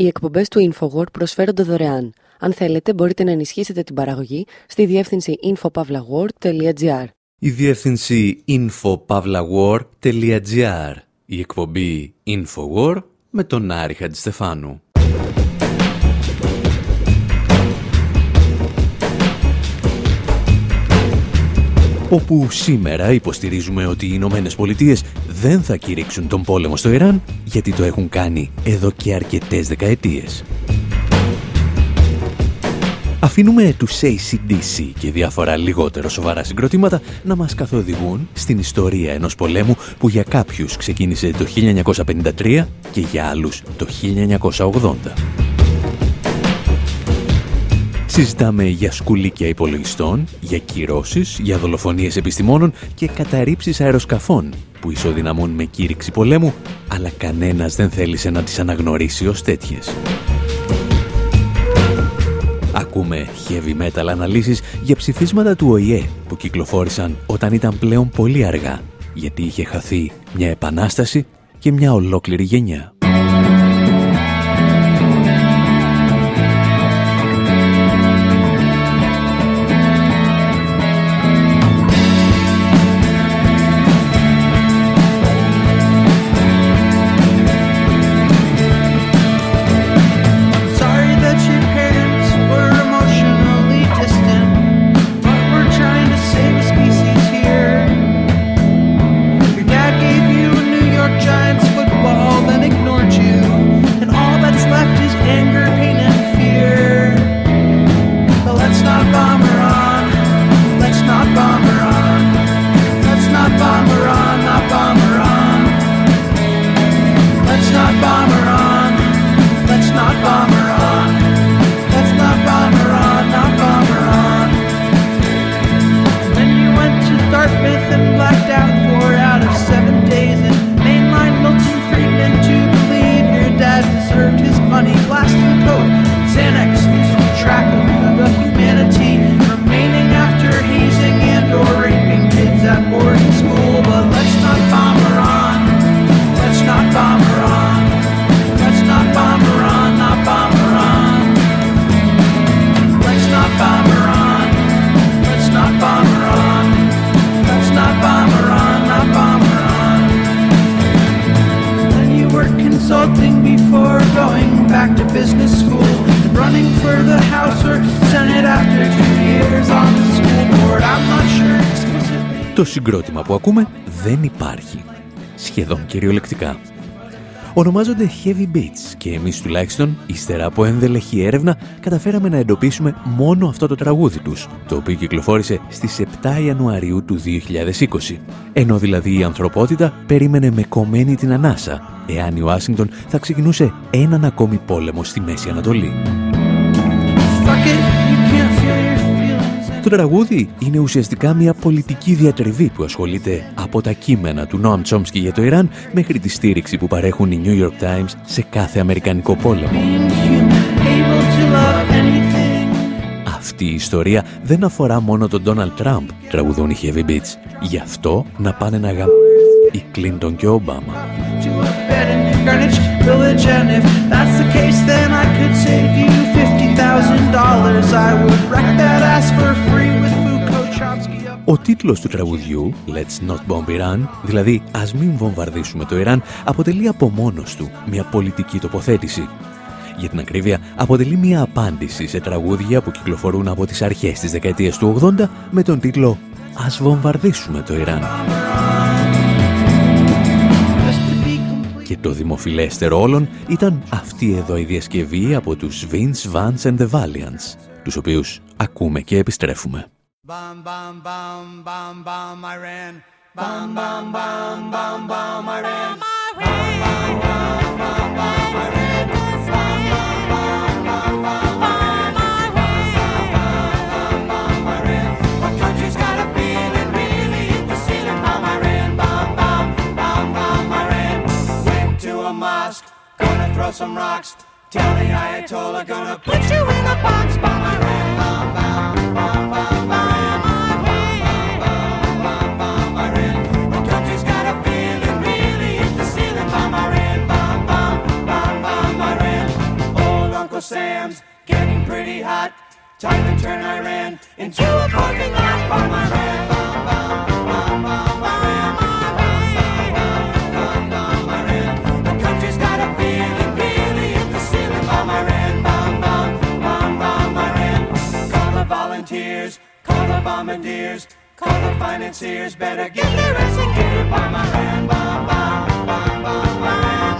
Οι εκπομπές του InfoWord προσφέρονται δωρεάν. Αν θέλετε, μπορείτε να ενισχύσετε την παραγωγή στη διεύθυνση infopavlagor.gr. Η διεύθυνση infopavlagor.gr. Η εκπομπή InfoWord με τον Άρη Χατζηστεφάνου. όπου σήμερα υποστηρίζουμε ότι οι Ηνωμένες Πολιτείες δεν θα κηρύξουν τον πόλεμο στο Ιράν γιατί το έχουν κάνει εδώ και αρκετές δεκαετίες. Αφήνουμε τους ACDC και διάφορα λιγότερο σοβαρά συγκροτήματα να μας καθοδηγούν στην ιστορία ενός πολέμου που για κάποιους ξεκίνησε το 1953 και για άλλους το 1980. Συζητάμε για σκουλίκια υπολογιστών, για κυρώσεις, για δολοφονίες επιστημόνων και καταρρίψεις αεροσκαφών που ισοδυναμούν με κήρυξη πολέμου, αλλά κανένας δεν θέλησε να τις αναγνωρίσει ως τέτοιες. Ακούμε heavy metal αναλύσεις για ψηφίσματα του ΟΗΕ που κυκλοφόρησαν όταν ήταν πλέον πολύ αργά, γιατί είχε χαθεί μια επανάσταση και μια ολόκληρη γενιά. Συγκρότημα που ακούμε δεν υπάρχει. Σχεδόν κυριολεκτικά. Ονομάζονται Heavy Beats και εμείς τουλάχιστον, ύστερα από ενδελεχή έρευνα, καταφέραμε να εντοπίσουμε μόνο αυτό το τραγούδι τους, το οποίο κυκλοφόρησε στις 7 Ιανουαρίου του 2020. Ενώ δηλαδή η ανθρωπότητα περίμενε με κομμένη την ανάσα, εάν η Ουάσιγκτον θα ξεκινούσε έναν ακόμη πόλεμο στη Μέση Ανατολή. Το τραγούδι είναι ουσιαστικά μια πολιτική διατριβή που ασχολείται από τα κείμενα του Νόαμ Τσόμσκι για το Ιράν μέχρι τη στήριξη που παρέχουν οι New York Times σε κάθε Αμερικανικό πόλεμο. Αυτή η ιστορία δεν αφορά μόνο τον Ντόναλτ Τραμπ, τραγουδούν οι Heavy Beats. Γι' αυτό να πάνε να γαμ... οι Κλίντον και ο Ομπάμα. Ο τίτλος του τραγουδιού, Let's Not Bomb Iran, δηλαδή «Ας μην βομβαρδίσουμε το Ιράν», αποτελεί από μόνος του μια πολιτική τοποθέτηση. Για την ακρίβεια, αποτελεί μια απάντηση σε τραγούδια που κυκλοφορούν από τις αρχές της δεκαετίας του 80 με τον τίτλο «Ας βομβαρδίσουμε το Ιράν». Και το δημοφιλέστερο όλων ήταν αυτή εδώ η διασκευή από τους Vince Vance and the Valiants, τους οποίους ακούμε και επιστρέφουμε. Throw some rocks. Tell the Ayatollah gonna put you in a box. Bomb Iran, bomb, bomb, bomb, bomb Iran. Uncle Sam's getting pretty hot. Time to turn Iran into a parking lot. Bomb Iran, bomb, bomb, bomb, bomb, volunteers, call the bombardiers, call the financiers. Better get their ass in gear. Bomb Iran, bomb, bomb, bomb, bomb, Iran.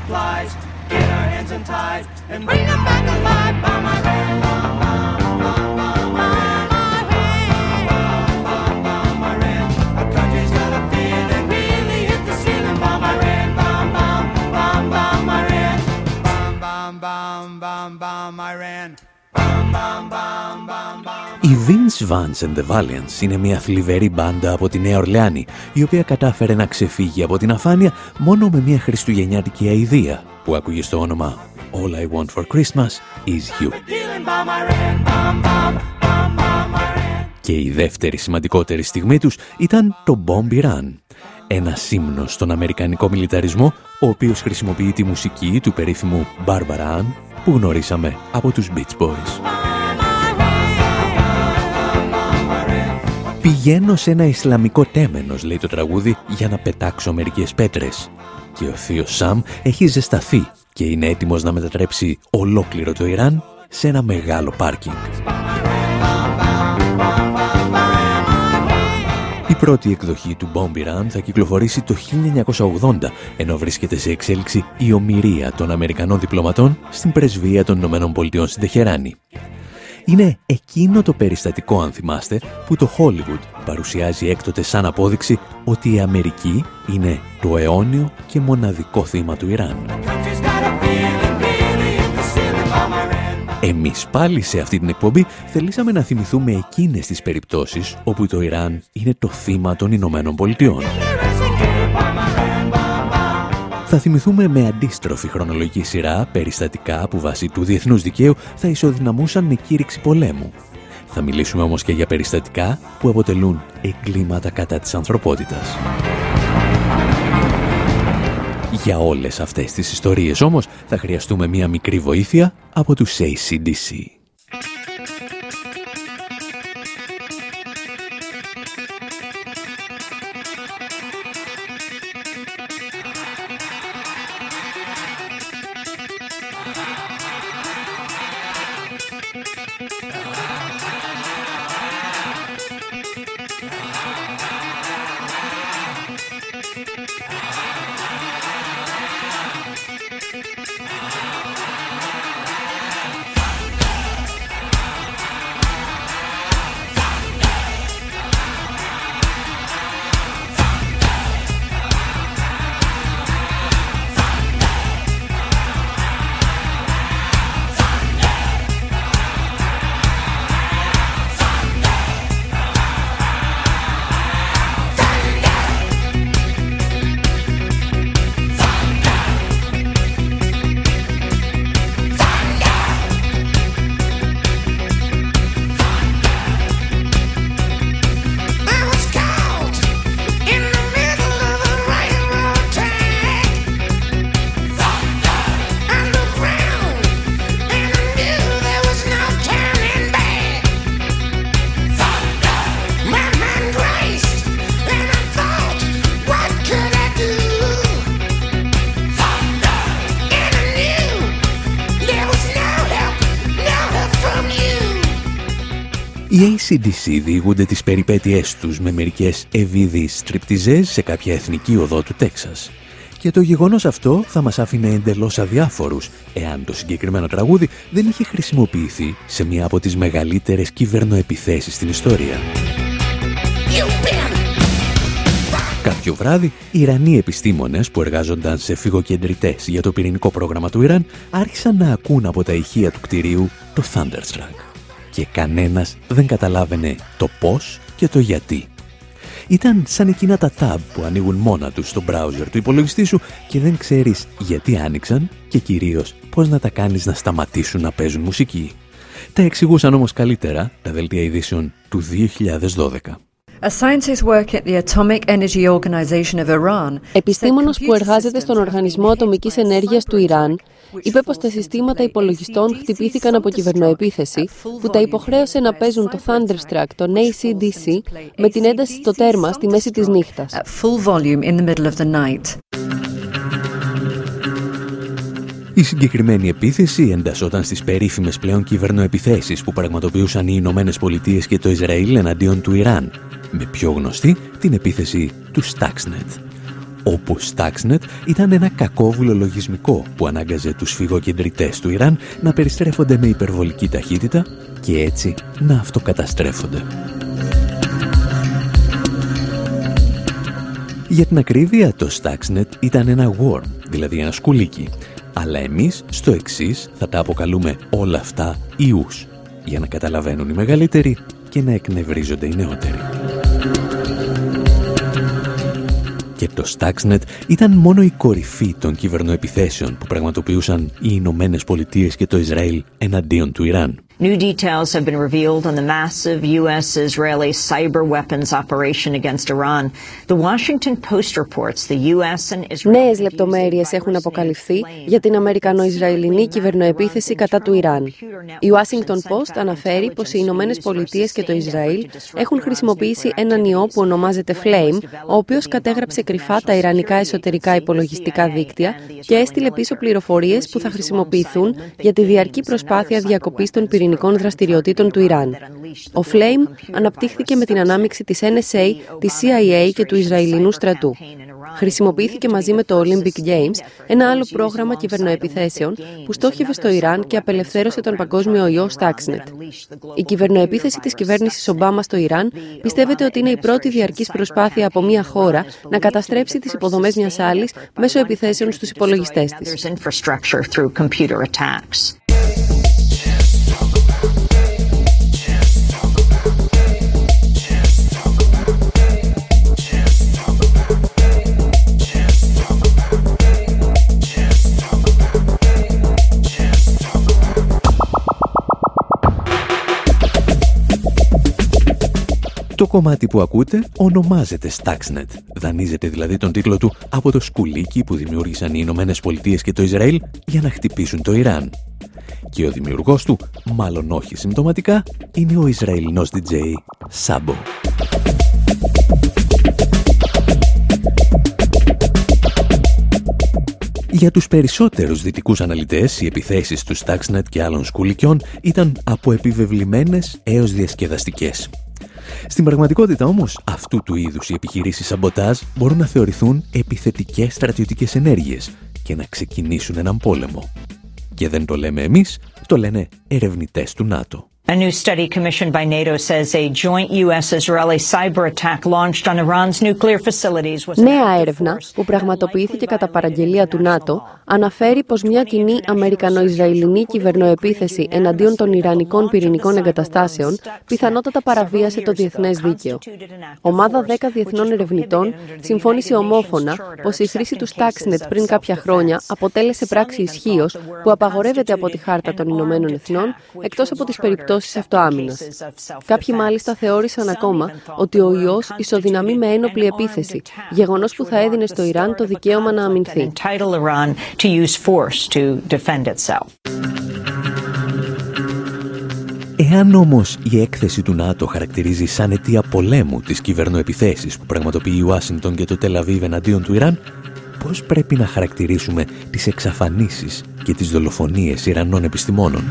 Supplies, get our hands untied, and bring them back alive. By my hand, bomb, bomb, bomb, bomb, bomb, bomb, Οι Vince Vance and the Valiants είναι μια θλιβερή μπάντα από τη Νέα Ορλεάνη, η οποία κατάφερε να ξεφύγει από την αφάνεια μόνο με μια χριστουγεννιάτικη αηδία που ακούγε στο όνομα All I Want for Christmas is You. Και η δεύτερη σημαντικότερη στιγμή τους ήταν το Bombi Run, ένα σύμνο στον Αμερικανικό μιλιταρισμό, ο οποίος χρησιμοποιεί τη μουσική του περίφημου Barbara Ann που γνωρίσαμε από τους Beach Boys. Πηγαίνω σε ένα Ισλαμικό τέμενος, λέει το τραγούδι, για να πετάξω μερικές πέτρες. Και ο θείος Σαμ έχει ζεσταθεί και είναι έτοιμος να μετατρέψει ολόκληρο το Ιράν σε ένα μεγάλο πάρκινγκ. Η πρώτη εκδοχή του Bombi θα κυκλοφορήσει το 1980, ενώ βρίσκεται σε εξέλιξη η ομοιρία των Αμερικανών διπλωματών στην πρεσβεία των Ηνωμένων Πολιτειών στην Τεχεράνη. Είναι εκείνο το περιστατικό, αν θυμάστε, που το Hollywood παρουσιάζει έκτοτε σαν απόδειξη ότι η Αμερική είναι το αιώνιο και μοναδικό θύμα του Ιράν. Εμείς πάλι σε αυτή την εκπομπή θελήσαμε να θυμηθούμε εκείνες τις περιπτώσεις όπου το Ιράν είναι το θύμα των Ηνωμένων Πολιτειών. Θα θυμηθούμε με αντίστροφη χρονολογική σειρά περιστατικά που βάσει του διεθνούς δικαίου θα ισοδυναμούσαν με κήρυξη πολέμου. Θα μιλήσουμε όμως και για περιστατικά που αποτελούν εγκλήματα κατά της ανθρωπότητας. Για όλες αυτές τις ιστορίες όμως θα χρειαστούμε μία μικρή βοήθεια από τους ACDC. Οι ACDC διηγούνται τις περιπέτειές τους με μερικές ευίδεις στριπτιζές σε κάποια εθνική οδό του Τέξας. Και το γεγονός αυτό θα μας άφηνε εντελώς αδιάφορους εάν το συγκεκριμένο τραγούδι δεν είχε χρησιμοποιηθεί σε μία από τις μεγαλύτερες κυβερνοεπιθέσεις στην ιστορία. Κάποιο βράδυ, οι Ιρανοί επιστήμονες που εργάζονταν σε φυγοκεντρητές για το πυρηνικό πρόγραμμα του Ιράν άρχισαν να ακούν από τα ηχεία του κτηρίου το Thunderstruck. Και κανένας δεν καταλάβαινε το πώς και το γιατί. Ήταν σαν εκείνα τα tab που ανοίγουν μόνα τους στο browser του υπολογιστή σου και δεν ξέρεις γιατί άνοιξαν και κυρίως πώς να τα κάνεις να σταματήσουν να παίζουν μουσική. Τα εξηγούσαν όμως καλύτερα τα δελτία ειδήσεων του 2012. Επιστήμονος που εργάζεται στον Οργανισμό Ατομικής Ενέργειας του Ιράν είπε πως τα συστήματα υπολογιστών χτυπήθηκαν από κυβερνοεπίθεση που τα υποχρέωσε να παίζουν το Thunderstruck, τον ACDC, με την ένταση στο τέρμα στη μέση της νύχτας. Η συγκεκριμένη επίθεση εντασσόταν στις περίφημες πλέον κυβερνοεπιθέσεις που πραγματοποιούσαν οι Ηνωμένες Πολιτείες και το Ισραήλ εναντίον του Ιράν, με πιο γνωστή την επίθεση του Stuxnet. Όπου Stuxnet ήταν ένα κακόβουλο λογισμικό που ανάγκαζε τους φυγοκεντρητές του Ιράν να περιστρέφονται με υπερβολική ταχύτητα και έτσι να αυτοκαταστρέφονται. Για την ακρίβεια, το Stuxnet ήταν ένα worm, δηλαδή ένα σκουλίκι, αλλά εμείς στο εξής θα τα αποκαλούμε όλα αυτά ιούς, για να καταλαβαίνουν οι μεγαλύτεροι και να εκνευρίζονται οι νεότεροι. Και το Stuxnet ήταν μόνο η κορυφή των κυβερνοεπιθέσεων που πραγματοποιούσαν οι Ηνωμένες Πολιτείες και το Ισραήλ εναντίον του Ιράν. New details have been revealed on the massive U.S.-Israeli cyber weapons operation against Iran. The Washington Post reports the U.S. and Israel... Νέες λεπτομέρειες έχουν αποκαλυφθεί για την Αμερικανο-Ισραηλινή κυβερνοεπίθεση κατά του Ιράν. Η Washington Post αναφέρει πως οι Ηνωμένες Πολιτείες και το Ισραήλ έχουν χρησιμοποιήσει έναν ιό που ονομάζεται Flame, ο οποίος κατέγραψε κρυφά τα ιρανικά εσωτερικά υπολογιστικά δίκτυα και έστειλε πίσω πληροφορίες που θα χρησιμοποιηθούν για τη διαρκή προσπάθεια διακοπής των πυρηνικών πυρηνικών δραστηριοτήτων του Ιράν. Ο Flame αναπτύχθηκε με την ανάμειξη της NSA, της CIA και του Ισραηλινού στρατού. Χρησιμοποιήθηκε μαζί με το Olympic Games, ένα άλλο πρόγραμμα κυβερνοεπιθέσεων που στόχευε στο Ιράν και απελευθέρωσε τον παγκόσμιο ιό Stuxnet. Η κυβερνοεπίθεση της κυβέρνησης Ομπάμα στο Ιράν πιστεύεται ότι είναι η πρώτη διαρκής προσπάθεια από μια χώρα να καταστρέψει τις υποδομές μιας άλλης μέσω επιθέσεων στους υπολογιστές της. Το κομμάτι που ακούτε ονομάζεται Stuxnet. Δανείζεται δηλαδή τον τίτλο του από το σκουλίκι που δημιούργησαν οι Ηνωμένες Πολιτείες και το Ισραήλ για να χτυπήσουν το Ιράν. Και ο δημιουργός του, μάλλον όχι συμπτωματικά, είναι ο Ισραηλινός DJ Sabo. Για τους περισσότερους δυτικούς αναλυτές, οι επιθέσεις του Stuxnet και άλλων σκουλικιών ήταν από επιβεβλημένες έως διασκεδαστικές. Στην πραγματικότητα όμως, αυτού του είδους οι επιχειρήσεις σαμποτάζ μπορούν να θεωρηθούν επιθετικές στρατιωτικές ενέργειες και να ξεκινήσουν έναν πόλεμο. Και δεν το λέμε εμείς, το λένε ερευνητές του ΝΑΤΟ. A new study commissioned by NATO says a joint U.S.-Israeli cyber attack launched on Iran's nuclear facilities was Νέα έρευνα που πραγματοποιήθηκε κατά παραγγελία του ΝΑΤΟ αναφέρει πως μια κοινή Αμερικανο-Ισραηλινή κυβερνοεπίθεση εναντίον των Ιρανικών πυρηνικών εγκαταστάσεων πιθανότατα παραβίασε το διεθνές δίκαιο. Ομάδα 10 διεθνών ερευνητών συμφώνησε ομόφωνα πως η χρήση του Stuxnet πριν κάποια χρόνια αποτέλεσε πράξη ισχύως που απαγορεύεται από τη Χάρτα των Ηνωμένων Εθνών εκτός από τις περιπτώσεις περιπτώσεις αυτοάμυνας. Κάποιοι μάλιστα θεώρησαν ακόμα ότι ο ιός ισοδυναμεί με ένοπλη επίθεση, γεγονός που θα έδινε στο Ιράν το δικαίωμα να αμυνθεί. Εάν όμως η έκθεση του ΝΑΤΟ χαρακτηρίζει σαν αιτία πολέμου τις κυβερνοεπιθέσεις που πραγματοποιεί η Ουάσινγκτον και το Τελαβίβ εναντίον του Ιράν, πώς πρέπει να χαρακτηρίσουμε τις εξαφανίσεις και τις δολοφονίες Ιρανών επιστημόνων;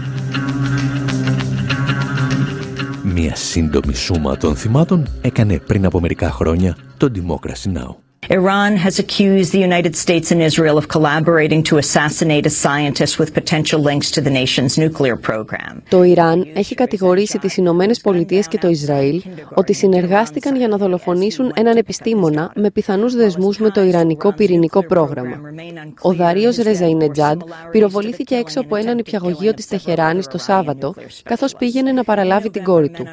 Μία σύντομη σούμα των θυμάτων έκανε πριν από μερικά χρόνια το Democracy Now! Iran has accused the United States and Israel of collaborating to assassinate a scientist with potential links to the nation's nuclear program. Το Ιράν έχει κατηγορήσει τις Ηνωμένες Πολιτείες και το Ισραήλ ότι συνεργάστηκαν για να δολοφονήσουν έναν επιστήμονα με πιθανούς δεσμούς με το Ιρανικό πυρηνικό πρόγραμμα. Ο Δαρίος Ρεζαϊνετζάντ πυροβολήθηκε έξω από έναν υπιαγωγείο της Τεχεράνης το Σάββατο, καθώς πήγαινε να παραλάβει την κόρη του.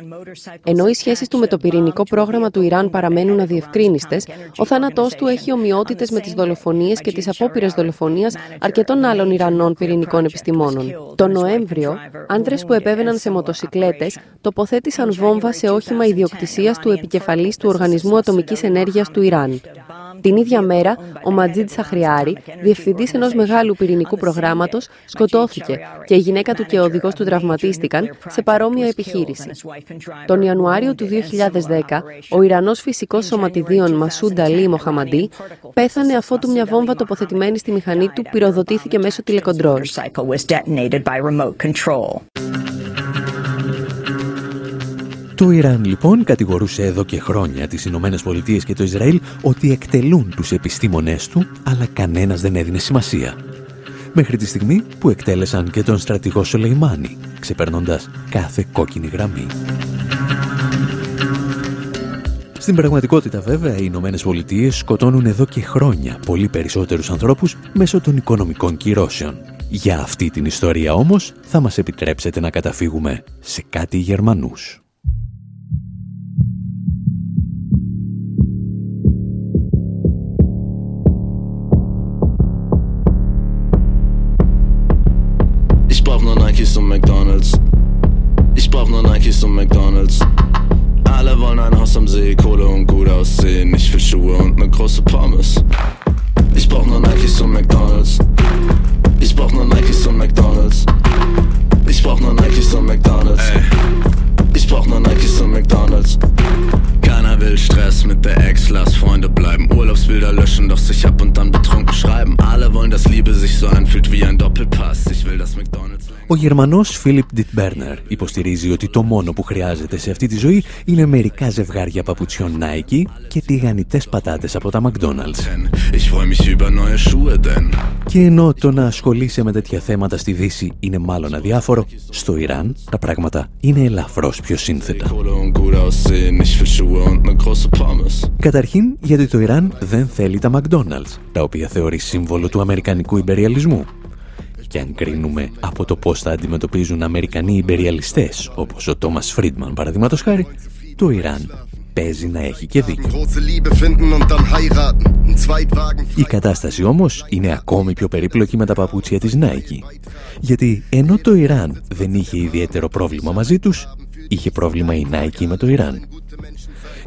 Ενώ οι σχέσεις του με το πυρηνικό πρόγραμμα του Ιράν παραμένουν αδιευκρίνηστες, ο θάνατός του έχει ομοιότητες με τις δολοφονίες και τις απόπειρες δολοφονίας αρκετών άλλων Ιρανών πυρηνικών επιστημόνων. Το Νοέμβριο, άντρες που επέβαιναν σε μοτοσυκλέτες τοποθέτησαν βόμβα σε όχημα ιδιοκτησίας του επικεφαλής του Οργανισμού Ατομικής Ενέργειας του Ιράν. Την ίδια μέρα, ο Ματζίτ Σαχριάρη, διευθυντής ενός μεγάλου πυρηνικού προγράμματος, σκοτώθηκε και η γυναίκα του και ο οδηγός του τραυματίστηκαν σε παρόμοια επιχείρηση. Τον Ιανουάριο του 2010, ο Ιρανός φυσικός σωματιδίων Μασούντα Λί Μοχαμαντή πέθανε αφότου μια βόμβα τοποθετημένη στη μηχανή του πυροδοτήθηκε μέσω τηλεκοντρόλ. Το Ιράν λοιπόν κατηγορούσε εδώ και χρόνια τις Ηνωμένες Πολιτείες και το Ισραήλ ότι εκτελούν τους επιστήμονές του, αλλά κανένας δεν έδινε σημασία. Μέχρι τη στιγμή που εκτέλεσαν και τον στρατηγό Σολεϊμάνη, ξεπερνώντας κάθε κόκκινη γραμμή. Στην πραγματικότητα βέβαια οι Ηνωμένες Πολιτείες σκοτώνουν εδώ και χρόνια πολύ περισσότερους ανθρώπους μέσω των οικονομικών κυρώσεων. Για αυτή την ιστορία όμως θα μας επιτρέψετε να καταφύγουμε σε κάτι Γερμανούς. Nikes und McDonalds. Alle wollen ein Haus am See, Kohle und gut aussehen. Ich will Schuhe und ne große Pommes. Ich brauch nur Nikes und McDonalds. Ich brauch nur Nikes und McDonalds. Ich brauch nur Nikes und McDonalds. Ich brauch nur Nikes und McDonalds. Keiner will Stress mit der Ex, lass Freunde bleiben. Urlaubsbilder löschen, doch sich ab und dann betrunken schreiben. Alle wollen, dass Liebe sich so anfühlt wie ein Doppelpass. Ich will das McDonalds. Ο Γερμανός Φίλιπ Ντιτμπέρνερ υποστηρίζει ότι το μόνο που χρειάζεται σε αυτή τη ζωή είναι μερικά ζευγάρια παπουτσιών Nike και τηγανιτές πατάτες από τα McDonald's. Ich freu mich über neue Schuhe, denn Και ενώ το να ασχολείσαι με τέτοια θέματα στη Δύση είναι μάλλον αδιάφορο, στο Ιράν τα πράγματα είναι ελαφρώς πιο σύνθετα. Kohle und gut aussehen. Ich will Schuhe und ne große Pommes. Καταρχήν γιατί το Ιράν δεν θέλει τα McDonald's, τα οποία θεωρεί σύμβολο του αμερικανικού υπεριαλισμού. Και αν κρίνουμε από το πώς θα αντιμετωπίζουν Αμερικανοί υπεριαλιστές, όπως ο Τόμας Φρίντμαν παραδείγματος χάρη, το Ιράν παίζει να έχει και δίκιο. Große Liebe finden und dann heiraten. Ein Zweitwagen. Η κατάσταση όμως είναι ακόμη πιο περίπλοκη με τα παπούτσια της Nike. Γιατί ενώ το Ιράν δεν είχε ιδιαίτερο πρόβλημα μαζί τους, είχε πρόβλημα η Nike με το Ιράν.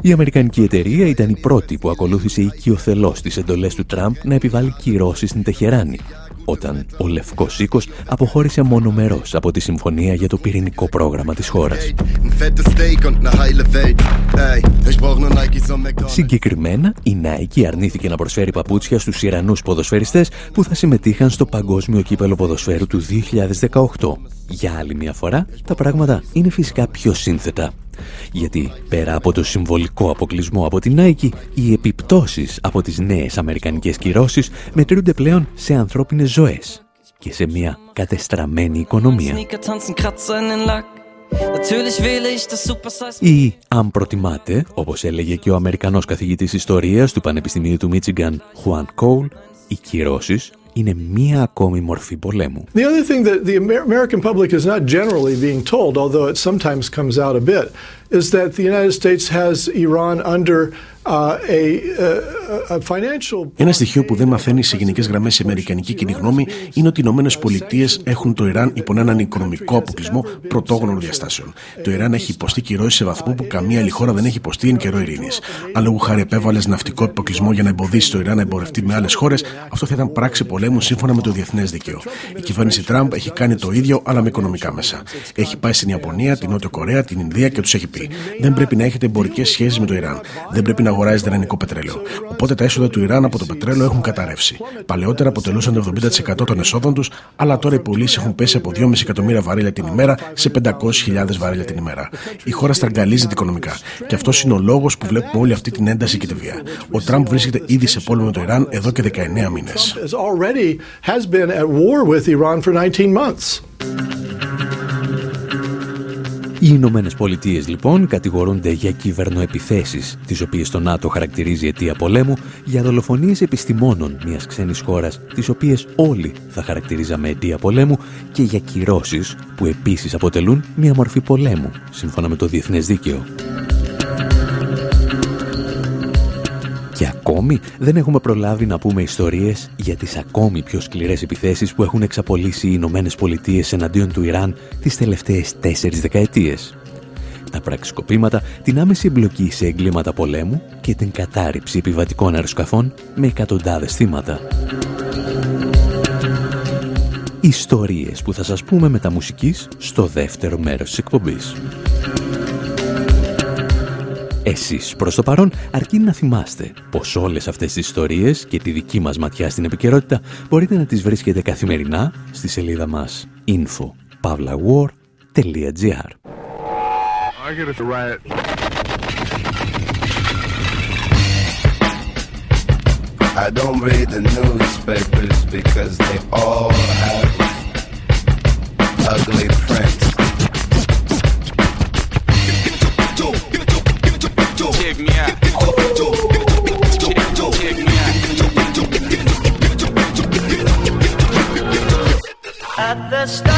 Η Αμερικανική εταιρεία ήταν η πρώτη που ακολούθησε οικειοθελώς τις εντολές του Τραμπ να επιβάλλει κυρώσεις στην Τεχεράνη, όταν ο Λευκός Οίκος αποχώρησε μονομερός από τη συμφωνία για το πυρηνικό πρόγραμμα της χώρας. Ein fettes Steak und eine heile Welt. Ey, ich brauch nur Nikes und McDonalds. Συγκεκριμένα, η Nike αρνήθηκε να προσφέρει παπούτσια στους Ιρανούς ποδοσφαιριστές που θα συμμετείχαν στο Παγκόσμιο Κύπελο Ποδοσφαίρου του 2018. Για άλλη μια φορά, τα πράγματα είναι φυσικά πιο σύνθετα. Γιατί πέρα από το συμβολικό αποκλεισμό από την Nike, οι επιπτώσεις από τις νέες αμερικανικές κυρώσεις μετρούνται πλέον σε ανθρώπινες ζωές και σε μια κατεστραμμένη οικονομία. Sneaker tanzen, Kratzer in den Lack. Natürlich wähle ich das Super Size. Ή, αν προτιμάτε, όπως έλεγε και ο Αμερικανός καθηγητής ιστορίας του Πανεπιστημίου του Μίτσιγκαν, Χουάν Κόουλ, οι κυρώσεις είναι μία ακόμη μορφή πολέμου. The other thing that the Amer- American public is not generally being told, although it sometimes comes out a bit, is that the United States has Iran under uh, a, uh, a financial. Ένα στοιχείο που δεν μαθαίνει σε γενικές γραμμές η Αμερικανική κοινή γνώμη είναι ότι οι Ηνωμένες Πολιτείες έχουν το Ιράν υπό έναν οικονομικό αποκλεισμό πρωτόγνωρων διαστάσεων. Το Ιράν έχει υποστεί κυρώσεις σε βαθμό που καμία άλλη χώρα δεν έχει υποστεί εν καιρό ειρήνης. Αν λόγω χάρη επέβαλες ναυτικό αποκλεισμό για να εμποδίσει το Ιράν να εμπορευτεί με άλλες χώρες, αυτό θα ήταν πράξη πολέμου σύμφωνα με το διεθνές δίκαιο. Η κυβέρνηση Τραμπ έχει κάνει το ίδιο, αλλά με οικονομικά μέσα. Έχει πάει στην Ιαπωνία, την Νότιο Κορέα, την Ινδία και τους έχει πει πρέπει. Δεν πρέπει να έχετε εμπορικές σχέσεις με το Ιράν. Δεν πρέπει να αγοράζετε ελληνικό πετρέλαιο. Οπότε τα έσοδα του Ιράν από το πετρέλαιο έχουν καταρρεύσει. Παλαιότερα αποτελούσαν το 70% των εσόδων τους, αλλά τώρα οι πωλήσει έχουν πέσει από 2,5 εκατομμύρια βαρέλια την ημέρα σε 500.000 βαρέλια την ημέρα. Η χώρα στραγγαλίζεται οικονομικά. Και αυτός είναι ο λόγος που βλέπουμε όλη αυτή την ένταση και τη βία. Ο Τραμπ βρίσκεται ήδη σε πόλεμο με το Ιράν εδώ και 19 μήνες. Οι Ηνωμένες Πολιτείες λοιπόν κατηγορούνται για κυβερνοεπιθέσεις, τις οποίες το ΝΑΤΟ χαρακτηρίζει αιτία πολέμου, για δολοφονίες επιστημόνων μιας ξένης χώρας, τις οποίες όλοι θα χαρακτηρίζαμε αιτία πολέμου, και για κυρώσεις που επίσης αποτελούν μια μορφή πολέμου, σύμφωνα με το διεθνές δίκαιο. Ακόμη δεν έχουμε προλάβει να πούμε ιστορίες για τις ακόμη πιο σκληρές επιθέσεις που έχουν εξαπολύσει οι Ηνωμένες Πολιτείες εναντίον του Ιράν τις τελευταίες τέσσερις δεκαετίες. Τα πραξικοπήματα, την άμεση εμπλοκή σε εγκλήματα πολέμου και την κατάρριψη επιβατικών αεροσκαφών με εκατοντάδες θύματα. Ιστορίες που θα σας πούμε με τα μουσικής στο δεύτερο μέρος της εκπομπής. Εσείς προς το παρόν αρκεί να θυμάστε πως όλες αυτές τις ιστορίες και τη δική μας ματιά στην επικαιρότητα μπορείτε να τις βρίσκετε καθημερινά στη σελίδα μας info.pavlawar.gr I don't read the newspapers because they all have ugly prints. Check me out. Check me At the starting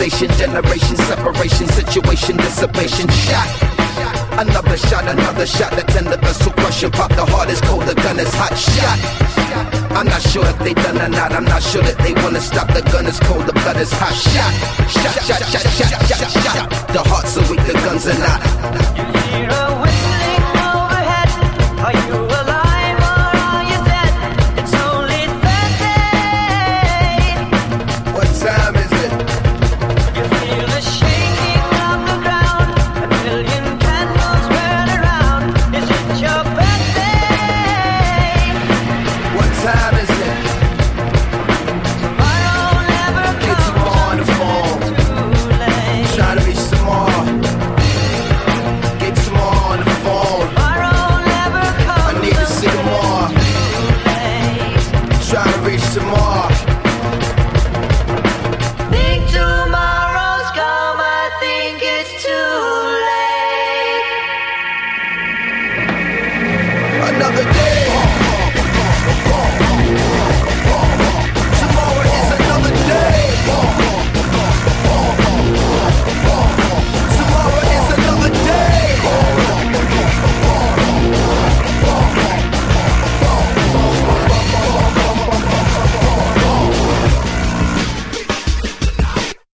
devastation, generation, separation, situation, dissipation, shot. Another shot, another shot. The tender vessel crushing, pop. The heart is cold, the gun is hot. Shot. I'm not sure if they done or not. I'm not sure that they wanna stop. The gun is cold, the blood is hot. Shot, shot, shot, shot, shot, shot, shot. The heart's are weak, the guns are not. Hear a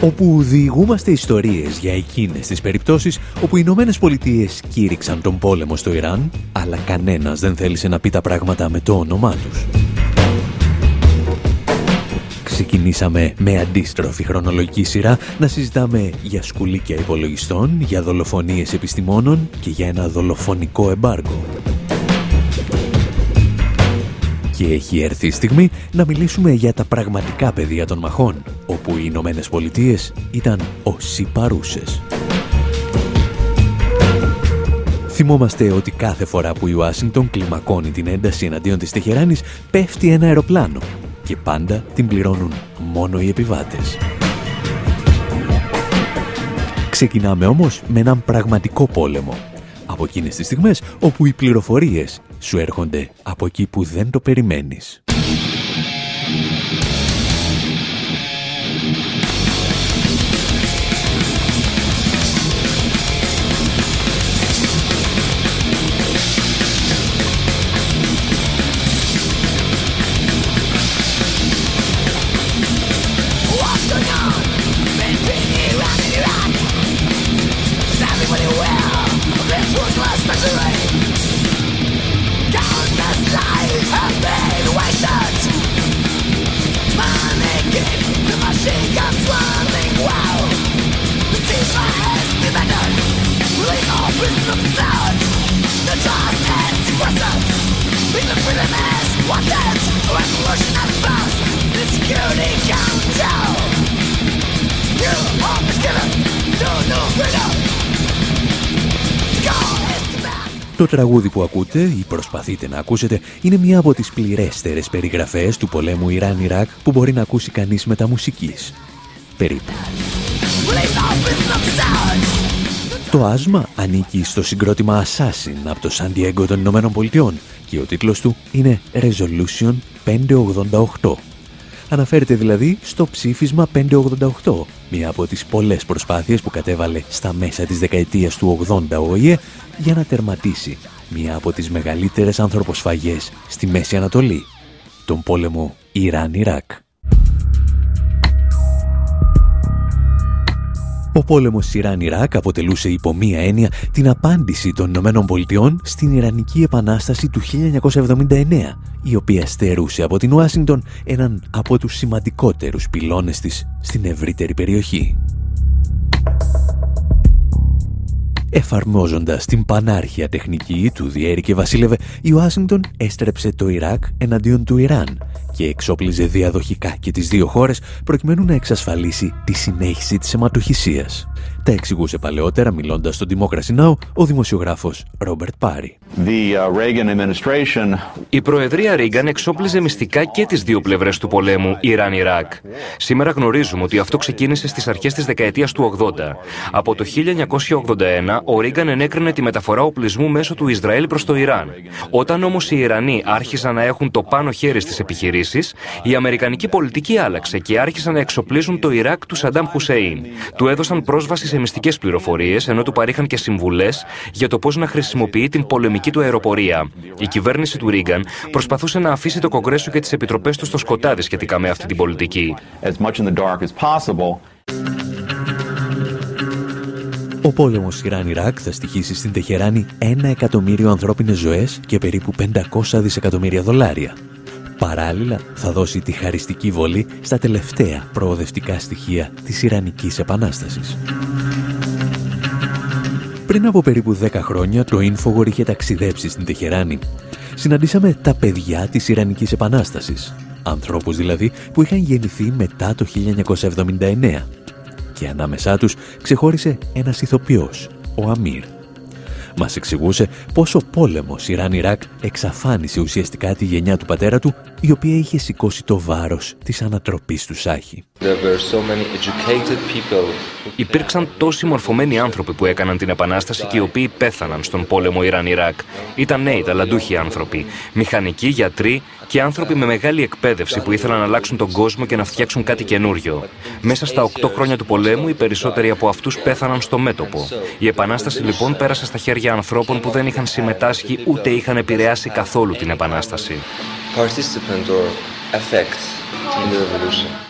Όπου διηγούμαστε ιστορίες για εκείνες τις περιπτώσεις όπου οι Ηνωμένες Πολιτείες κήρυξαν τον πόλεμο στο Ιράν, αλλά κανένας δεν θέλησε να πει τα πράγματα με το όνομά τους. Ξεκινήσαμε με αντίστροφη χρονολογική σειρά να συζητάμε για σκουλίκια υπολογιστών, για δολοφονίες επιστημόνων και για ένα δολοφονικό εμπάργκο. Και έχει έρθει η στιγμή να μιλήσουμε για τα πραγματικά πεδία των μαχών, όπου οι Ηνωμένες Πολιτείες ήταν όσοι παρούσες. Θυμόμαστε ότι κάθε φορά που η Ουάσιγκτον κλιμακώνει την ένταση εναντίον της Τεχεράνης, πέφτει ένα αεροπλάνο και πάντα την πληρώνουν μόνο οι επιβάτες. Ξεκινάμε όμως με έναν πραγματικό πόλεμο. Από εκείνες τις στιγμές όπου οι πληροφορίες σου έρχονται από εκεί που δεν το περιμένεις. Τραγούδι που ακούτε ή προσπαθείτε να ακούσετε είναι μία από τις πληρέστερες περιγραφές του πολέμου Ιράν-Ιράκ που μπορεί να ακούσει κανείς μεταμουσικής. Περίπου. Το άσμα ανήκει στο συγκρότημα Assassin από το San Diego των Ηνωμένων Πολιτειών και ο τίτλος του είναι Resolution 588. Αναφέρεται δηλαδή στο ψήφισμα 588, μία από τις πολλές προσπάθειες που κατέβαλε στα μέσα της δεκαετίας του 80 ο ΟΗΕ για να τερματίσει μία από τις μεγαλύτερες ανθρωποσφαγές στη Μέση Ανατολή, τον πόλεμο Ιράν-Ιράκ. Ο πόλεμος Ιράν-Ιράκ αποτελούσε υπό μία έννοια την απάντηση των Ηνωμένων Πολιτειών στην Ιρανική Επανάσταση του 1979, η οποία στερούσε από την Ουάσιγκτον έναν από τους σημαντικότερους πυλώνες της στην ευρύτερη περιοχή. Εφαρμόζοντας την πανάρχια τεχνική του Διέρη και Βασίλευε, η Ουάσιγκτον έστρεψε το Ιράκ εναντίον του Ιράν και εξόπλιζε διαδοχικά και τις δύο χώρες προκειμένου να εξασφαλίσει τη συνέχιση της αιματοχυσίας. Τα εξηγούσε παλαιότερα μιλώντας στον Democracy Now! ο δημοσιογράφος Ρόμπερτ Πάρι. Η Προεδρία Ρίγκαν εξόπλιζε μυστικά και τις δύο πλευρές του πολέμου Ιράν-Ιράκ. Σήμερα γνωρίζουμε ότι αυτό ξεκίνησε στις αρχές της δεκαετίας του 80. Από το 1981 ο Ρίγκαν ενέκρινε τη μεταφορά οπλισμού μέσω του Ισραήλ προς το Ιράν. Όταν όμως οι Ιρανοί άρχισαν να έχουν το πάνω χέρι στις επιχειρήσεις, η Αμερικανική πολιτική άλλαξε και άρχισαν να εξοπλίζουν το Ιράκ του Σαντάμ Χουσέιν. Του έδωσαν πρόσβαση σε μυστικές πληροφορίες, ενώ του παρήχαν και συμβουλές για το πώς να χρησιμοποιεί την πολεμική του αεροπορία. Η κυβέρνηση του Ρίγκαν προσπαθούσε να αφήσει το Κογκρέσο και τις επιτροπές του στο σκοτάδι σχετικά με αυτή την πολιτική. Ο πόλεμος Ιράν-Ιράκ θα στοιχήσει στην Τεχεράνη ένα εκατομμύριο ανθρώπινες ζωές και περίπου 500 δισεκατομμύρια δολάρια. Παράλληλα, θα δώσει τη χαριστική βολή στα τελευταία προοδευτικά στοιχεία της Ιρανικής Επανάστασης. Πριν από περίπου 10 χρόνια, το Infowar είχε ταξιδέψει στην Τεχεράνη. Συναντήσαμε τα παιδιά της Ιρανικής Επανάστασης. Ανθρώπους δηλαδή που είχαν γεννηθεί μετά το 1979. Και ανάμεσά τους ξεχώρισε ένας ηθοποιός, ο Αμύρ. Μας εξηγούσε πως ο πόλεμος Ιράν-Ιράκ εξαφάνισε ουσιαστικά τη γενιά του πατέρα του, η οποία είχε σηκώσει το βάρος της ανατροπής του Σάχη. Υπήρξαν τόσοι μορφωμένοι άνθρωποι που έκαναν την Επανάσταση και οι οποίοι πέθαναν στον πόλεμο Ιράν-Ιράκ. Ήταν νέοι, ταλαντούχοι άνθρωποι. Μηχανικοί, γιατροί, και άνθρωποι με μεγάλη εκπαίδευση που ήθελαν να αλλάξουν τον κόσμο και να φτιάξουν κάτι καινούριο. Μέσα στα 8 χρόνια του πολέμου, οι περισσότεροι από αυτούς πέθαναν στο μέτωπο. Η Επανάσταση λοιπόν πέρασε στα χέρια ανθρώπων που δεν είχαν συμμετάσχει ούτε είχαν επηρεάσει καθόλου την Επανάσταση. participant or effect in the revolution.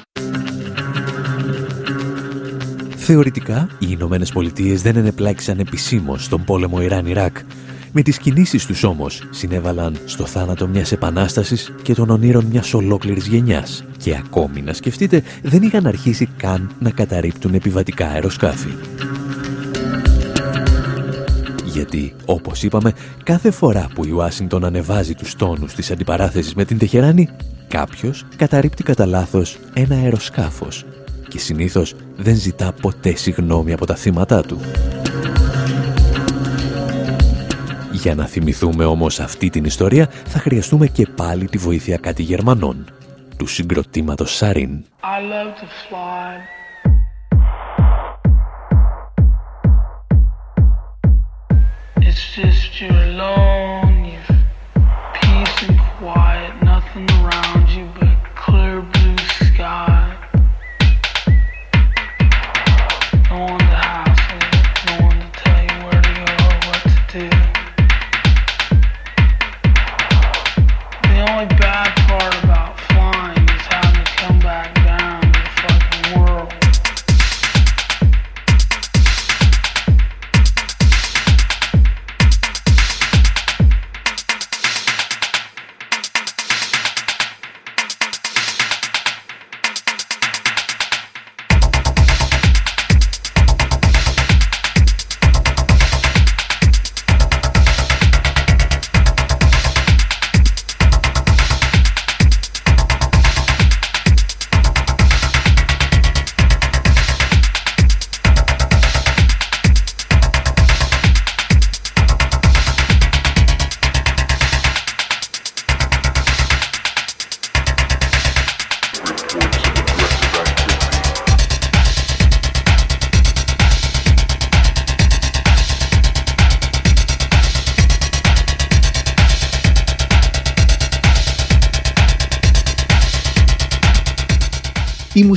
Θεωρητικά, οι Ηνωμένες Πολιτείες δεν ενεπλάκησαν επισήμως στον πόλεμο Ιράν-Ιράκ. Με τις κινήσεις τους όμως συνέβαλαν στο θάνατο μιας επανάστασης και των ονείρων μιας ολόκληρης γενιάς. Και ακόμη να σκεφτείτε, δεν είχαν αρχίσει καν να καταρρύπτουν επιβατικά αεροσκάφη. Γιατί, όπως είπαμε, κάθε φορά που η Ουάσιγκτον ανεβάζει τους τόνους της αντιπαράθεσης με την Τεχεράνη, κάποιος καταρρύπτει κατά λάθος ένα αεροσκάφος και συνήθως δεν ζητά ποτέ συγνώμη από τα θύματα του. Για να θυμηθούμε όμως αυτή την ιστορία θα χρειαστούμε και πάλι τη βοήθεια κάτι Γερμανών, του συγκροτήματος Σαρίν. I love to fly. It's just you're alone,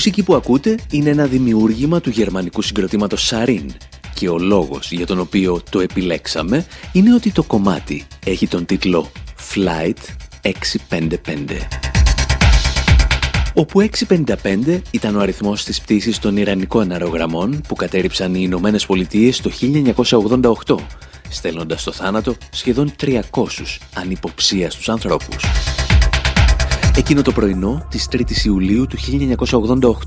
μουσική που ακούτε είναι ένα δημιούργημα του γερμανικού συγκροτήματος Σαρίν και ο λόγος για τον οποίο το επιλέξαμε είναι ότι το κομμάτι έχει τον τίτλο Flight 655 όπου 655 ήταν ο αριθμός της πτήσης των Ιρανικών αερογραμμών που κατέριψαν οι Ηνωμένες Πολιτείες το 1988, στέλνοντας στο θάνατο σχεδόν 300 ανυποψίαστους ανθρώπους. Εκείνο το πρωινό της 3ης Ιουλίου του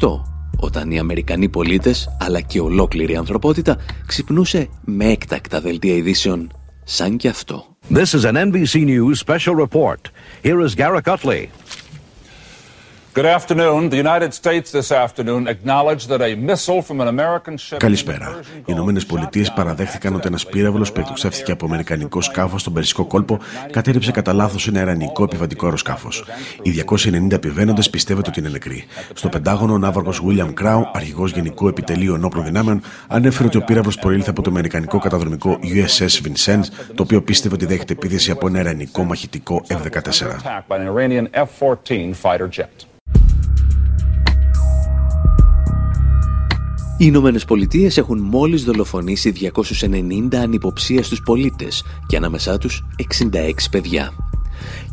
1988, όταν οι Αμερικανοί πολίτες, αλλά και ολόκληρη η ανθρωπότητα, ξυπνούσε με έκτακτα δελτία ειδήσεων σαν και αυτό. This is an NBC News special report. Here is Garrett Utley. Καλησπέρα. Οι Ηνωμένες Πολιτείες παραδέχθηκαν ότι ένας πύραυλος που εκτοξεύθηκε από αμερικανικό σκάφος στον Περσικό κόλπο κατέριψε κατά λάθος ένα ιρανικό επιβατικό αεροσκάφος. Οι 290 επιβαίνοντες πιστεύετε ότι είναι νεκροί. Στο Πεντάγωνο, ο ναύαρχος William Crow, αρχηγός Γενικού Επιτελείου Ενόπλων Δυνάμεων, ανέφερε ότι ο πύραυλος προήλθε από το αμερικανικό καταδρομικό USS Vincennes, το οποίο πίστευε ότι δέχεται επίθεση από ένα ιρανικό μαχητικό F-14. Οι Ηνωμένες Πολιτείες έχουν μόλις δολοφονήσει 290 ανυποψίαστους πολίτες και ανάμεσά τους 66 παιδιά.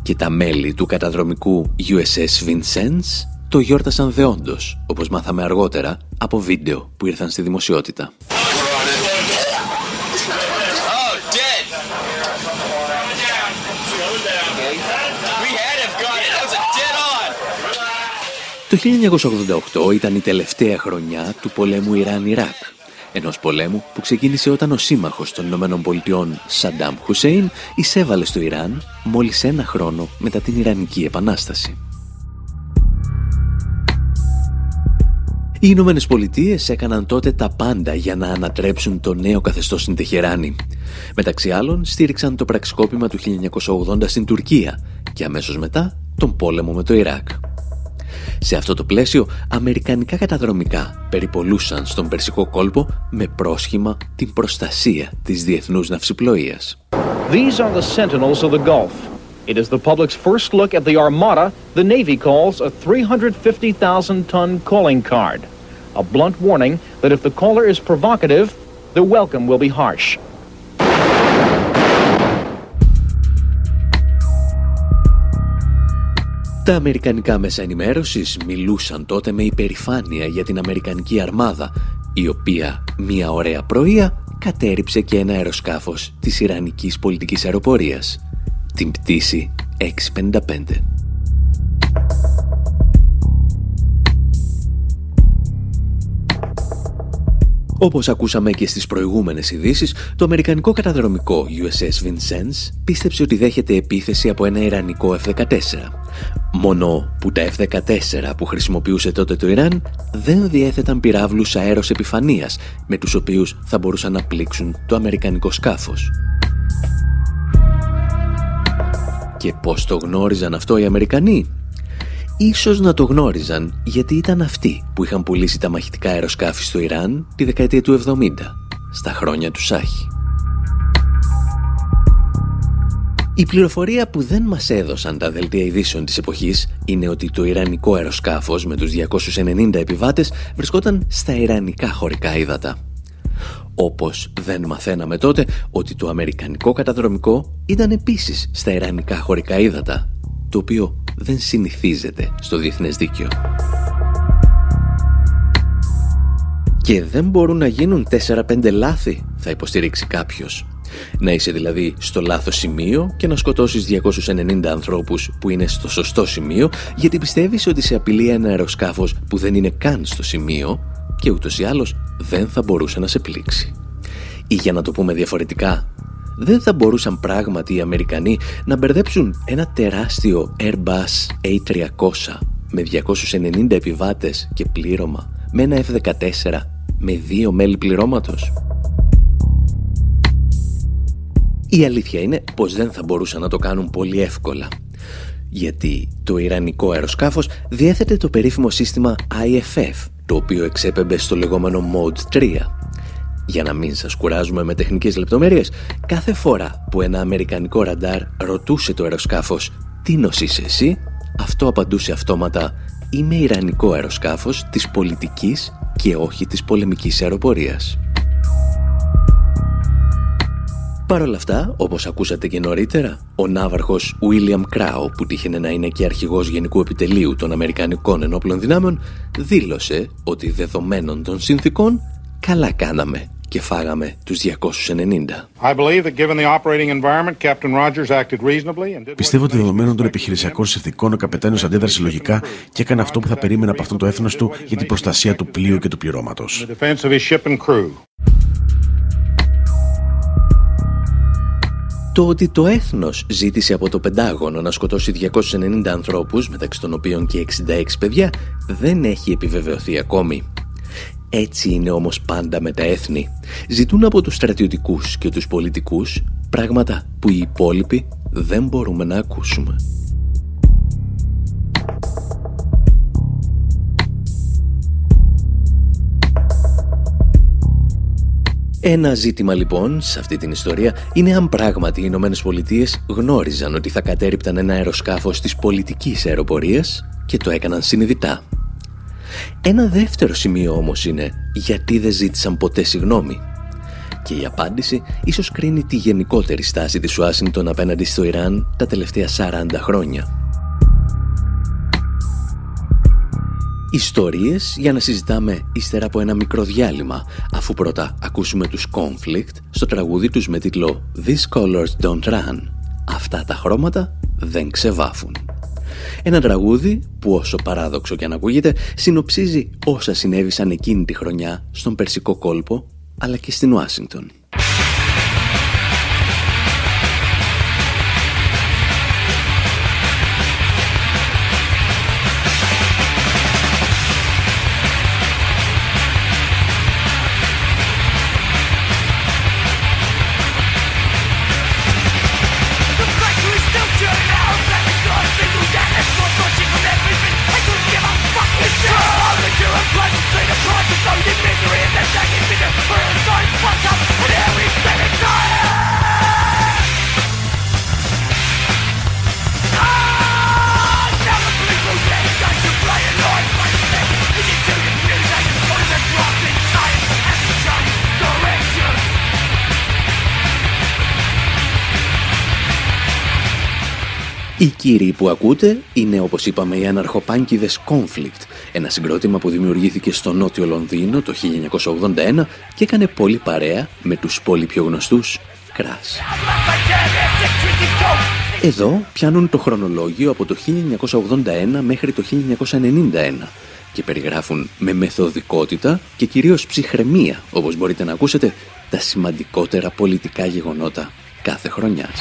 Και τα μέλη του καταδρομικού USS Vincennes το γιόρτασαν δεόντως, όπως μάθαμε αργότερα, από βίντεο που ήρθαν στη δημοσιότητα. Oh, dead. We had him got it. That was a dead on. Το 1988 ήταν η τελευταία χρονιά του πολέμου Ιράν-Ιράκ. Ενός πολέμου που ξεκίνησε όταν ο σύμμαχος των Ηνωμένων Πολιτειών, Σαντάμ Χουσέιν, εισέβαλε στο Ιράν μόλις ένα χρόνο μετά την Ιρανική Επανάσταση. Οι Ηνωμένες Πολιτείες έκαναν τότε τα πάντα για να ανατρέψουν το νέο καθεστώς στην Τεχεράνη. Μεταξύ άλλων, στήριξαν το πραξικόπημα του 1980 στην Τουρκία και αμέσως μετά τον πόλεμο με το Ιράκ. Σε αυτό το πλαίσιο, αμερικανικά καταδρομικά περιπολούσαν στον Περσικό κόλπο με πρόσχημα την προστασία της διεθνούς ναυσιπλοείας. These are the sentinels of the Gulf. It is the public's first look at the armada the Navy calls a 350,000 ton calling card. A blunt warning that if the caller is provocative, the welcome will be harsh. Τα αμερικανικά μέσα ενημέρωσης μιλούσαν τότε με υπερηφάνεια για την Αμερικανική αρμάδα, η οποία μία ωραία πρωία κατέριψε και ένα αεροσκάφος της Ιρανικής πολιτικής αεροπορίας, την πτήση 655. Όπως ακούσαμε και στις προηγούμενες ειδήσεις, το αμερικανικό καταδρομικό USS Vincennes πίστεψε ότι δέχεται επίθεση από ένα ιρανικό F-14. Μόνο που τα F-14 που χρησιμοποιούσε τότε το Ιράν δεν διέθεταν πυράβλους αέρος επιφανείας με τους οποίους θα μπορούσαν να πλήξουν το αμερικανικό σκάφος. Και πώς το γνώριζαν αυτό οι Αμερικανοί; Ίσως να το γνώριζαν γιατί ήταν αυτοί που είχαν πουλήσει τα μαχητικά αεροσκάφη στο Ιράν τη δεκαετία του 70, στα χρόνια του Σάχη. Η πληροφορία που δεν μας έδωσαν τα δελτία ειδήσεων της εποχής είναι ότι το Ιρανικό αεροσκάφος με τους 290 επιβάτες βρισκόταν στα Ιρανικά χωρικά ύδατα. Όπως δεν μαθαίναμε τότε ότι το Αμερικανικό καταδρομικό ήταν επίσης στα Ιρανικά χωρικά ύδατα, το οποίο δεν συνηθίζεται στο διεθνές δίκαιο. Και δεν μπορούν να γίνουν 4-5 λάθη, θα υποστηρίξει κάποιος. Να είσαι δηλαδή στο λάθος σημείο και να σκοτώσεις 290 ανθρώπους που είναι στο σωστό σημείο γιατί πιστεύεις ότι σε απειλεί ένα αεροσκάφος που δεν είναι καν στο σημείο και ούτως ή άλλως δεν θα μπορούσε να σε πλήξει. Ή για να το πούμε διαφορετικά, δεν θα μπορούσαν πράγματι οι Αμερικανοί να μπερδέψουν ένα τεράστιο Airbus A300 με 290 επιβάτες και πλήρωμα με ένα F-14 με δύο μέλη πληρώματος. Η αλήθεια είναι πως δεν θα μπορούσαν να το κάνουν πολύ εύκολα. Γιατί το Ιρανικό αεροσκάφος διέθετε το περίφημο σύστημα IFF, το οποίο εξέπεμπε στο λεγόμενο Mode 3. Για να μην σας κουράζουμε με τεχνικές λεπτομέρειες, κάθε φορά που ένα αμερικανικό ραντάρ ρωτούσε το αεροσκάφος «Τι νοσείς εσύ», αυτό απαντούσε αυτόματα «Είμαι Ιρανικό αεροσκάφος της πολιτικής και όχι της πολεμικής αεροπορίας». Παρ' όλα αυτά, όπως ακούσατε και νωρίτερα, ο ναύαρχος William Crow, που τύχαινε να είναι και αρχηγός Γενικού Επιτελείου των Αμερικανικών Ενόπλων Δυνάμεων, δήλωσε ότι δεδομένων των συνθήκων, καλά κάναμε και φάγαμε τους 290. I believe that given the operating environment, Captain Rogers acted reasonably and did Πιστεύω ότι δεδομένων των επιχειρησιακών συνθηκών ο καπετάνιος αντέδρασε λογικά και έκανε αυτό που θα περίμενε από αυτόν το έθνος του για την προστασία του πλοίου και του πληρώματος. Το ότι το έθνος ζήτησε από το Πεντάγωνο να σκοτώσει 290 ανθρώπους, μεταξύ των οποίων και 66 παιδιά, δεν έχει επιβεβαιωθεί ακόμη. Έτσι είναι όμως πάντα με τα έθνη. Ζητούν από τους στρατιωτικούς και τους πολιτικούς πράγματα που οι υπόλοιποι δεν μπορούμε να ακούσουμε. Ένα ζήτημα λοιπόν σε αυτή την ιστορία είναι αν πράγματι οι Ηνωμένες Πολιτείες γνώριζαν ότι θα κατέριπταν ένα αεροσκάφος της πολιτικής αεροπορίας και το έκαναν συνειδητά. Ένα δεύτερο σημείο όμως είναι γιατί δεν ζήτησαν ποτέ συγνώμη. Και η απάντηση ίσως κρίνει τη γενικότερη στάση της Ουάσιγκτον απέναντι στο Ιράν τα τελευταία 40 χρόνια. Ιστορίες για να συζητάμε ύστερα από ένα μικρό διάλειμμα, αφού πρώτα ακούσουμε τους Conflict στο τραγούδι τους με τίτλο «These colors don't run». Αυτά τα χρώματα δεν ξεβάφουν. Ένα τραγούδι που όσο παράδοξο και αν ακούγεται συνοψίζει όσα συνέβησαν εκείνη τη χρονιά στον Περσικό κόλπο αλλά και στην Ουάσιγκτον. Οι κύριοι που ακούτε είναι, όπως είπαμε, οι αναρχοπάνκιδες Conflict, ένα συγκρότημα που δημιουργήθηκε στο νότιο Λονδίνο το 1981 και έκανε πολύ παρέα με τους πολύ πιο γνωστούς Crash. Εδώ πιάνουν το χρονολόγιο από το 1981 μέχρι το 1991 και περιγράφουν με μεθοδικότητα και κυρίως ψυχραιμία, όπως μπορείτε να ακούσετε, τα σημαντικότερα πολιτικά γεγονότα κάθε χρονιάς.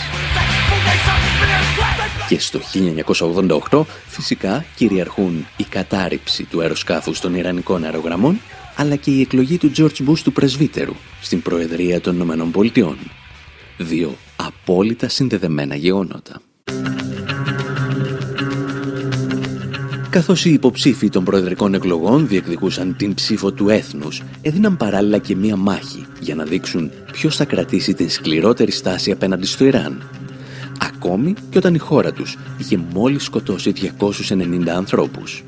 Και στο 1988 φυσικά κυριαρχούν η κατάρριψη του αεροσκάφους των Ιρανικών αερογραμμών αλλά και η εκλογή του George Bush του πρεσβύτερου στην Προεδρία των Ηνωμένων Πολιτειών. Δύο απόλυτα συνδεδεμένα γεγονότα. Καθώς οι υποψήφοι των προεδρικών εκλογών διεκδικούσαν την ψήφο του έθνους, έδιναν παράλληλα και μία μάχη για να δείξουν ποιος θα κρατήσει την σκληρότερη στάση απέναντι στο Ιράν. Ακόμη και όταν η χώρα τους είχε μόλις σκοτώσει 290 ανθρώπους.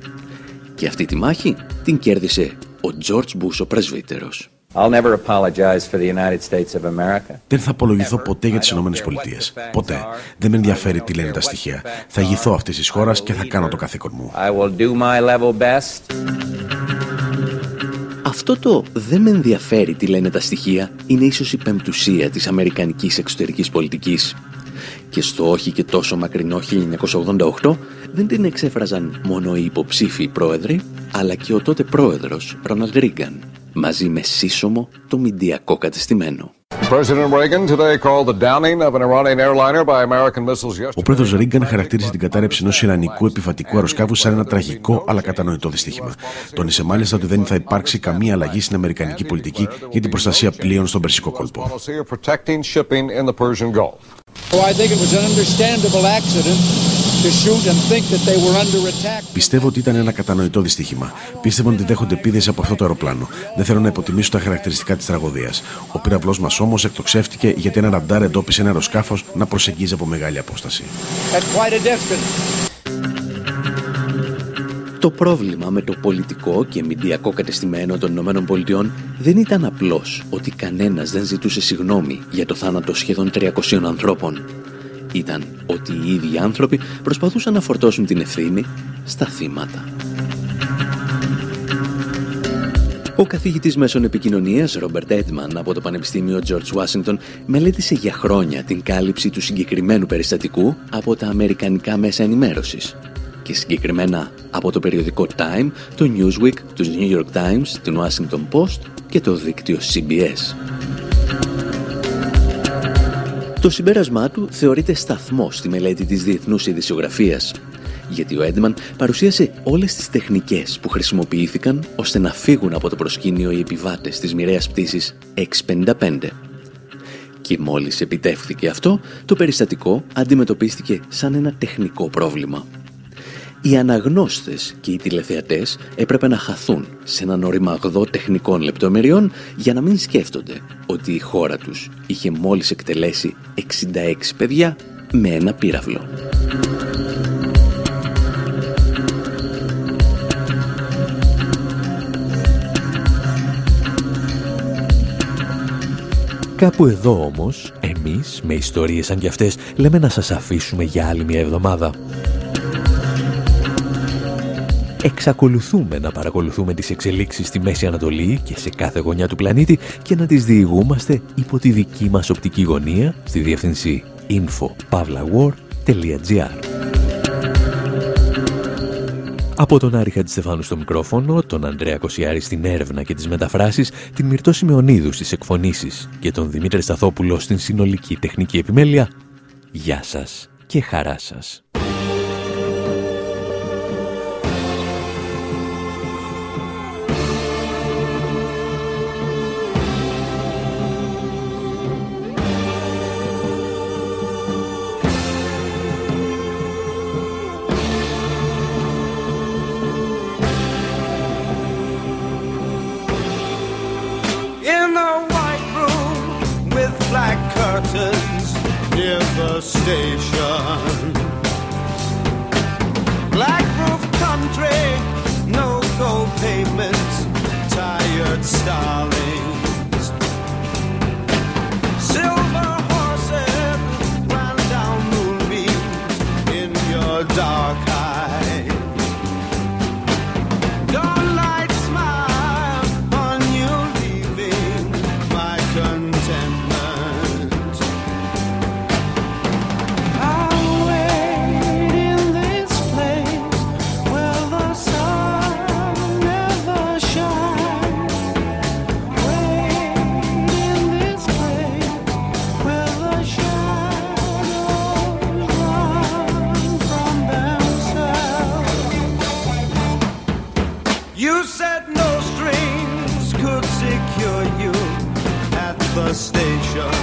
Και αυτή τη μάχη την κέρδισε ο Τζορτζ Μπούς ο πρεσβύτερος. I'll never apologize for the United States of America. Δεν θα απολογηθώ ποτέ για τις Ηνωμένες Πολιτείες. Ποτέ. Δεν με ενδιαφέρει τι λένε τα στοιχεία. Θα ηγηθώ αυτής της χώρας και θα κάνω το καθήκον μου. I will do my level best. Αυτό το «δεν με ενδιαφέρει τι λένε τα στοιχεία» είναι ίσως η πεμπτουσία της αμερικανικής εξωτερικής πολιτικής. Και στο όχι και τόσο μακρινό 1988 δεν την εξέφραζαν μόνο οι υποψήφοι πρόεδροι, αλλά και ο τότε πρόεδρος Ρόναλντ Ρίγκαν, μαζί με σύσσωμο το μηντιακό κατεστημένο. President Reagan today called the downing of an Iranian airliner by American missiles Ο yesterday. πρόεδρος Ρίγκαν χαρακτήρισε την κατάρρευση ενός Ιρανικού επιβατικού αεροσκάφου σαν ένα τραγικό αλλά κατανοητό δυστύχημα. Τόνισε μάλιστα ότι δεν θα υπάρξει καμία αλλαγή στην Αμερικανική πολιτική για την προστασία πλοίων στον Περσικό κόλπο. Policy of protecting shipping in the Persian Gulf. Oh, I think it was an understandable accident to shoot and think that they were under attack. Πιστεύω ότι ήταν ένα κατανοητό δυστύχημα. Πίστευαν ότι δέχονται επίδεση από αυτό το αεροπλάνο. Δεν θέλω να υποτιμήσω τα χαρακτηριστικά της τραγωδίας. Ο πύραυλός μας όμως εκτοξεύτηκε γιατί ένα ραντάρ εντόπισε ένα αεροσκάφος να προσεγγίζει από μεγάλη απόσταση. Το πρόβλημα με το πολιτικό και μηντιακό κατεστημένο των Ηνωμένων Πολιτειών δεν ήταν απλώς ότι κανένας δεν ζητούσε συγνώμη για το θάνατο σχεδόν 300 ανθρώπων. Ήταν ότι οι ίδιοι άνθρωποι προσπαθούσαν να φορτώσουν την ευθύνη στα θύματα. Ο καθηγητής μέσων επικοινωνίας Ρόμπερτ Έντμαν από το Πανεπιστήμιο George Washington μελέτησε για χρόνια την κάλυψη του συγκεκριμένου περιστατικού από τα αμερικανικά μέσα ενημέρωσης και συγκεκριμένα από το περιοδικό Time, το Newsweek, τους New York Times, την Washington Post και το δίκτυο CBS. Το συμπέρασμά του θεωρείται σταθμό στη μελέτη της διεθνούς ειδησιογραφίας, γιατί ο Έντμαν παρουσίασε όλες τις τεχνικές που χρησιμοποιήθηκαν ώστε να φύγουν από το προσκήνιο οι επιβάτες της μοιραίας πτήσης X-55. Και μόλις επιτεύχθηκε αυτό, το περιστατικό αντιμετωπίστηκε σαν ένα τεχνικό πρόβλημα. Οι αναγνώστες και οι τηλεθεατές έπρεπε να χαθούν σε έναν οριμαγδό τεχνικών λεπτομεριών για να μην σκέφτονται ότι η χώρα τους είχε μόλις εκτελέσει 66 παιδιά με ένα πύραυλο. Κάπου εδώ όμως, εμείς με ιστορίες σαν κι αυτές λέμε να σας αφήσουμε για άλλη μια εβδομάδα. Εξακολουθούμε να παρακολουθούμε τις εξελίξεις στη Μέση Ανατολή και σε κάθε γωνιά του πλανήτη και να τις διηγούμαστε υπό τη δική μας οπτική γωνία στη διεύθυνση info.pavlawar.gr Από τον Άρη Χατζηστεφάνου στο μικρόφωνο, τον Ανδρέα Κοσιάρη στην έρευνα και τις μεταφράσεις, την Μυρτώ Σημεωνίδου στις εκφωνήσεις και τον Δημήτρη Σταθόπουλο στην συνολική τεχνική επιμέλεια, γεια σας και χαρά σας. Black curtains near the station. Black roof country, no gold pavement, tired starlings. ocean.